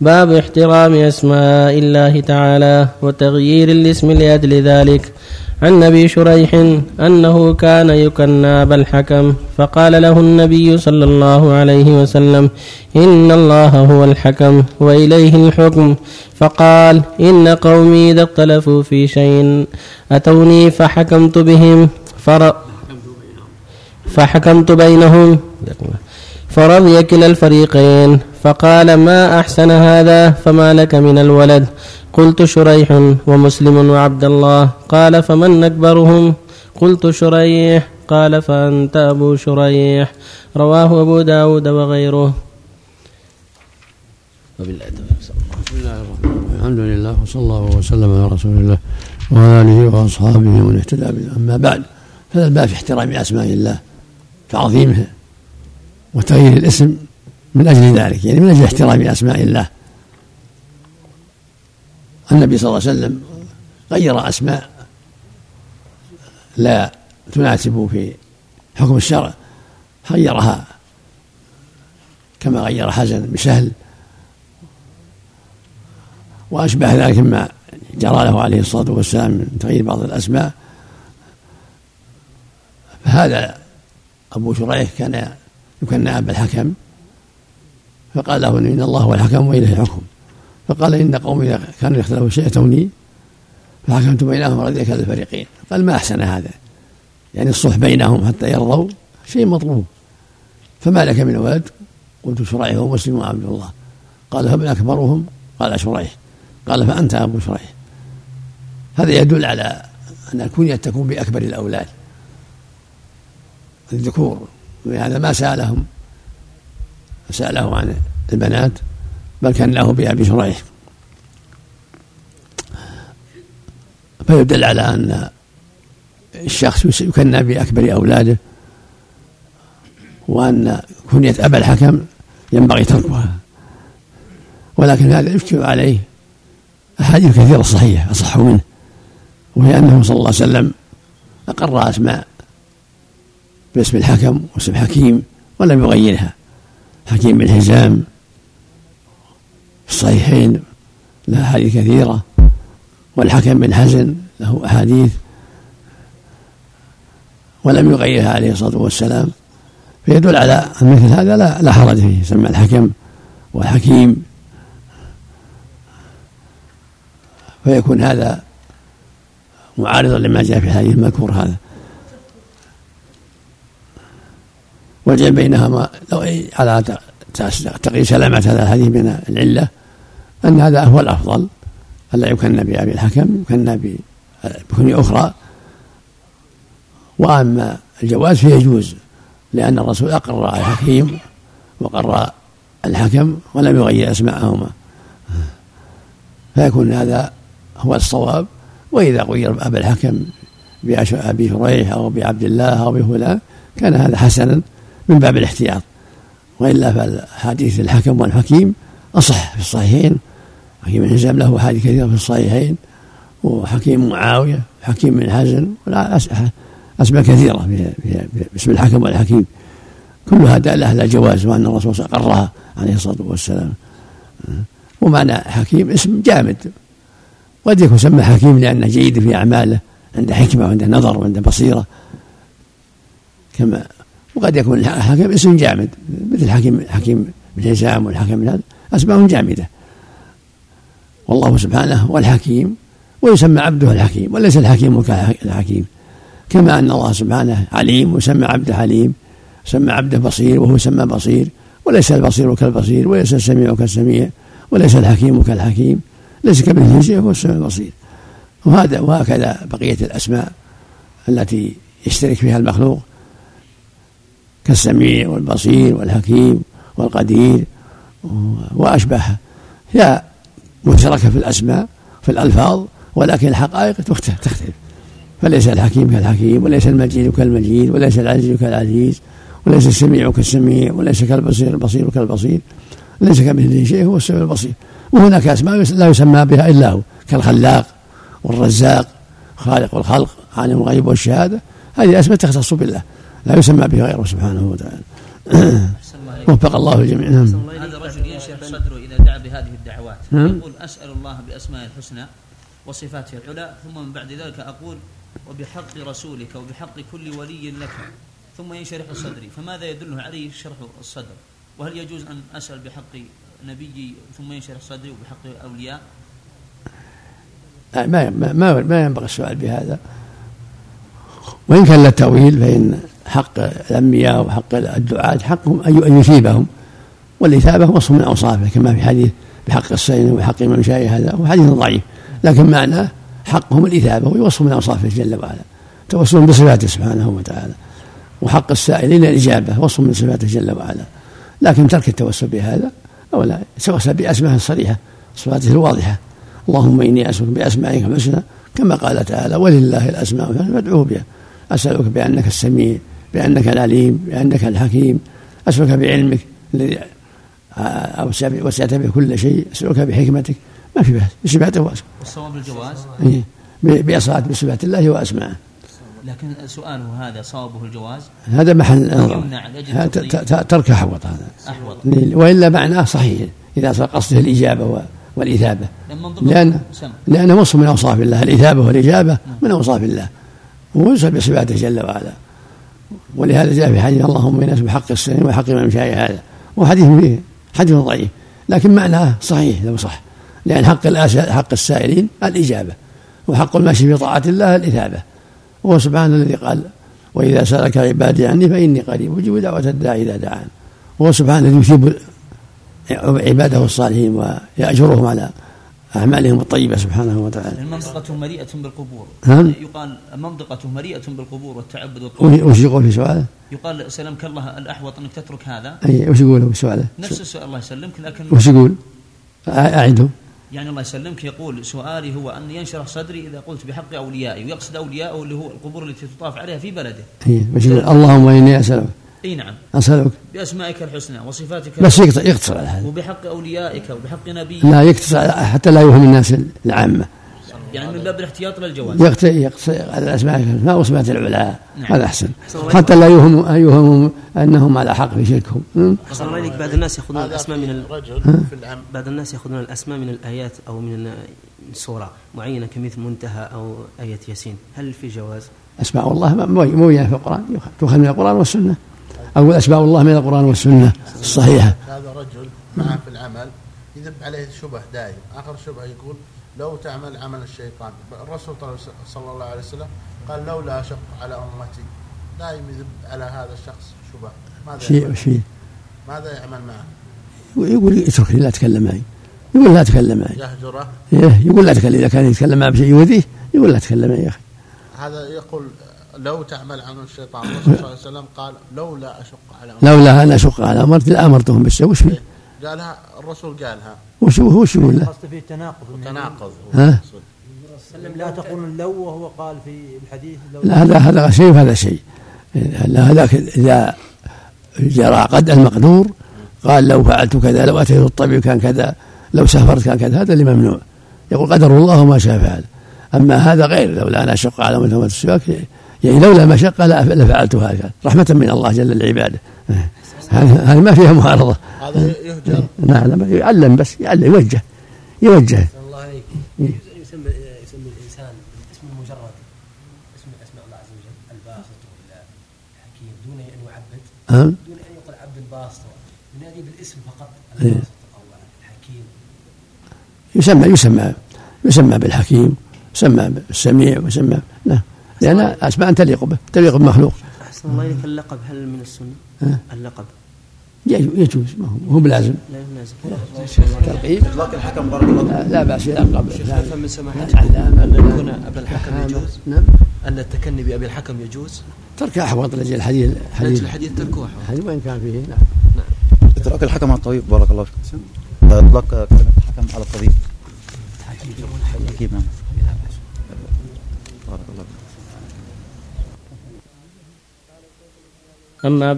باب احترام أسماء الله تعالى وتغيير الاسم لأجل ذلك. عن ابي شريح أنه كان يكنى ابا الحكم فقال له النبي صلى الله عليه وسلم إن الله هو الحكم وإليه الحكم. فقال إن قومي إذا اختلفوا في شيء أتوني فحكمت بهم فر فحكمت بينهم. فرضي كلا الفريقين. فقال ما أحسن هذا؟ فما لك من الولد. قلت شريح ومسلم وعبد الله. قال فمن أكبرهم؟ قلت شريح. قال فأنت أبو شريح. رواه أبو داود وغيره. وبالله بسم الله الرحمن الرحيم. الحمد لله وصلى الله وسلم على رسول الله وعلى اله وأصحابه ومن اهتدى به أما بعد فهذا الباب في احترام أسماء الله تعظيمها وتغيير الاسم من أجل ذلك يعني من أجل احترام أسماء الله. النبي صلى الله عليه وسلم غير أسماء لا تناسب في حكم الشرع غيرها كما غير حزن بسهل وأشبه ذلك مما جرى له عليه الصلاة والسلام من تغيير بعض الأسماء. فهذا أبو شريح كان يكنى أبا الحكم فقال له إن الله هو الحكم وإليه الحكم. فقال إن قومي كانوا يختلفوا شيء أتوني فحكمت بينهم رضي كلا الفريقين. قال ما أحسن هذا؟ يعني الصلح بينهم حتى يرضوا؟ شيء مطلوب. فما لك من ولد؟ قلت شريح ومسلم وعبد الله. قال فمن أكبرهم؟ قال شريح. قال فأنت أبو شريح. هذا يدل على أن الكنية تكون بأكبر الأولاد. الذكور. ولهذا ما سألهم. سأله عن البنات بل كان له بأبي شريح. فيدل على أن الشخص يكنى بأكبر أولاده وأن كنية أبا الحكم ينبغي تركها. ولكن هذا يشكل عليه أحاديث كثيرة صحيحة أصح منه وهي أنه صلى الله عليه وسلم أقر أسماء باسم الحكم واسم حكيم ولم يغيرها. حكيم بن حزام في الصحيحين له أحاديث كثيرة. والحكم بن حزن له أحاديث. ولم يغيرها عليه الصلاة والسلام. فيدل على أن مثل هذا لا, لا حرج فيه. سمى الحكم والحكيم. فيكون هذا معارضا لما جاء في الحديث المذكور هذا. والجمع بينهما لو على تقي سلامة هذا الحديث من العلة أن هذا هو الأفضل. ألا يكن بأبي الحكم يكن بكنية أخرى. وأما الجواز فيجوز لأن الرسول أقر الحكيم وقر الحكم ولم يغير أسماءهما. فيكون هذا هو الصواب. وإذا غير أبا الحكم بأبي شريح أو بعبد الله أو بفلان كان هذا حسنا. من باب الاحتياط. وإلا فالحديث الحكم والحكيم أصح في الصحيحين. حكيم بن حزام له أحاديث كثيرة في الصحيحين وحكيم معاوية حكيم بن حزن أسماء كثيرة باسم الحكم والحكيم. كلها دالة على الجواز وأن الرسول أقرها عليه الصلاة والسلام. ومعنى حكيم اسم جامد. قد يكون سمى حكيم لأنه جيد في أعماله عنده حكمة وعنده نظر وعنده بصيرة. كما وقد يكون الحكم اسم جامد مثل حكيم حكيم بن حزام والحكم بن أسماء جامدة. والله سبحانه هو الحكيم ويسمى عبده الحكيم وليس الحكيم كالحكيم كما أن الله سبحانه عليم وسمى عبده عليم سمى عبده بصير وهو سمى بصير وليس البصير كالبصير وليس السميع كالسميع وليس الحكيم كالحكيم ليس كمثله شيء هو السميع البصير. وهذا وهكذا بقية الأسماء التي يشترك فيها المخلوق. كالسميع والبصير والحكيم والقدير وأشبهها هي مشتركة في الأسماء في الألفاظ ولكن الحقائق تختلف. فليس الحكيم كالحكيم وليس المجيد كالمجيد وليس العزيز كالعزيز وليس السميع كالسميع وليس كالبصير البصير كالبصير ليس كمثله شيء هو السميع البصير. وهناك أسماء لا يسمى بها إلا هو كالخلاق والرزاق خالق الخلق عالم الغيب والشهادة. هذه أسماء تختص بالله. لا يسمى بها غيره سبحانه وتعالى. وفق الله الجميع. نعم. هذا الرجل ينشف صدره إذا دعا لهذه الدعوات. نعم. يقول أسأل الله بأسماء الحسنى وصفاته العلى ثم من بعد ذلك أقول وبحق رسولك وبحق كل ولي لك. ثم ينشرح صدري. فماذا يدله عليه شرح الصدر؟ وهل يجوز أن أسأل بحق نبيي ثم ينشرح صدري وبحق أولياء؟ ما ما ما ينبغي السؤال بهذا. وإن كان للتأويل فإن حق الأنبياء وحق الدعاة حقهم أن يثيبهم والإثابة وصف من أوصافه كما في حديث بحق السين وبحق من شاء هذا هو حديث ضعيف لكن معناه حقهم الإثابة ويوصف من أوصافه جل وعلا توسل بصفاته سبحانه وتعالى وحق السائلين الإجابة وصف من صفاته جل وعلا لكن ترك التوسل بهذا أو لا يتوسل بأسماء الصريحة صفاته الواضحة اللهم إني أسألك بأسمائك الحسنى كما قال تعالى ولله الأسماء الحسنى فادعوه بها أسألك بأنك السميع بأنك العليم بأنك الحكيم. أسألك بعلمك الذي وسعت به كل شيء. أسألك بحكمتك. ما في بأس. بصفاته وأسماء والصواب الجواز؟ إيه. بإصلاة بصفات الله وأسماءه لكن سؤاله هذا صوابه الجواز؟ هذا محل يمنع ترك أحوط هذا. أحوط وإلا معناه صحيح إذا صار قصده الإجابة والإثابة. لأن لأنه وصف من أوصاف الله. الإثابة والإجابة من أوصاف الله. ويوصف بصفاته جل وعلا. ولهذا جاء في حديث اللهم إنس بحق السنين وحق من شاء هذا. وحديث فيه حديث ضعيف لكن معناه صحيح لو صح. لأن حق حق السائلين الإجابة وحق الماشي في طاعة الله الإثابة. وهو سبحانه الذي قال وإذا سألك عبادي عني فإني قريب أجيب دعوة الداعي إذا دعان. وهو سبحانه الذي يثيب عباده الصالحين ويأجرهم على أعمالهم الطيبة سبحانه وتعالى. المنطقة مليئة بالقبور. نعم يقال منطقة مليئة بالقبور والتعبد والطواف وش يقول في سؤاله؟ يقال سلمك الله الأحوط أنك تترك هذا. أي وش يقول في سؤاله؟ نفس السؤال الله يسلمك لكن وش يقول؟ أعده. يعني الله يسلمك يقول سؤالي هو أن ينشرح صدري إذا قلت بحق أوليائي ويقصد أوليائه اللي هو القبور التي تطاف عليها في بلده. إيه وش يقول؟ اللهم إني أسألك. إي نعم. أسألك. بأسمائك الحسنى وصفاتك بس يقتصر على هذا. وبحق أوليائك وبحق نبيك. لا يقتصر حتى لا يوهم الناس العامة. يعني من باب الاحتياط للجواز يقتصر على الاسماء الحسنى وصفات العلا. نعم. هذا أحسن. حتى لا يوهم يوهم أنهم على حق في شركهم. أصلا عليك. بعض الناس يأخذون الأسماء من الرجل بعض الناس يأخذون الأسماء من الآيات أو من سوره معينة كمثل منتهى أو آية ياسين. هل في جواز؟ أسماء الله موجوده في القرآن. تؤخذ من القرآن والسنة. أقول أسماء الله من القرآن والسنة الصحيحة. هذا رجل معه في العمل يذب عليه شبه دائم آخر شبهة يقول لو تعمل عمل الشيطان الرسول صلى الله عليه وسلم قال لولا أشق على أمتي. دائم يذب على هذا الشخص شبه. ماذا شيء شيء. ماذا يعمل معه؟ يقول اتركني لا تكلم معي. يقول لا تكلم معي. يهجره؟ إيه، يقول لا تكلم إذا كان يتكلم معي بشيء يؤذيه يقول لا تكلم معي يا أخي. هذا يقول لو تعمل عمل الشيطان الرسول صلى الله عليه وسلم قال لولا أشق على امرتي لولا أن أشق على امرتي لامرتهم بالسوء وش فيه؟ قالها الرسول قالها. وش وش يقول له؟ قصد فيه تناقض تناقض ها؟ لا تقول لو وهو قال في الحديث لو لا هذا هذا شيء وهذا شيء. هذاك اذا جرى قد المقدور قال لو فعلت كذا لو أتيت الطبيب كان كذا لو سافرت كان كذا هذا اللي ممنوع. يقول قدر الله ما شاء فعل. أما هذا غير لولا أنا أشق على امه السواك. يعني لولا مشقة لفعلت هكذا رحمة من الله جل لعباده. هذه ما فيها معارضة. هذا يهجر. نعم يعلم بس يعلم يوجه يوجه. الله عليك يسمى يسمي الإنسان اسم مجرد. اسم أسماء الله عز وجل. الباسط ولا الحكيم دون أن يعبد. دون أن يقول عبد الباسط. ينادي بالاسم فقط. الباسط أو الحكيم. يسمى يسمى يسمى بالحكيم. يسمى بالسميع. ويسمى نعم. لأن أسماء تليق به تليق بمخلوق أحسن الله إليك اللقب هل من السنة؟ اللقب. يجوز ما هو هو بلازم. لا لازم تلقيب إطلاق الحكم بارك الله لا, لا بأس يلقب فهم من سماحتك ان يكون أبا الحكم يجوز؟ نعم. أن التكني بأبي الحكم يجوز؟ ترك أحوط لاجل الحديث الحديث الحديث تركه أحوط. الحديث وين كان فيه نعم. نعم اطلاق الحكم على الطبيب بارك الله فيك. إطلاق الحكم على الطبيب. حكيم نعم بارك الله فيك أما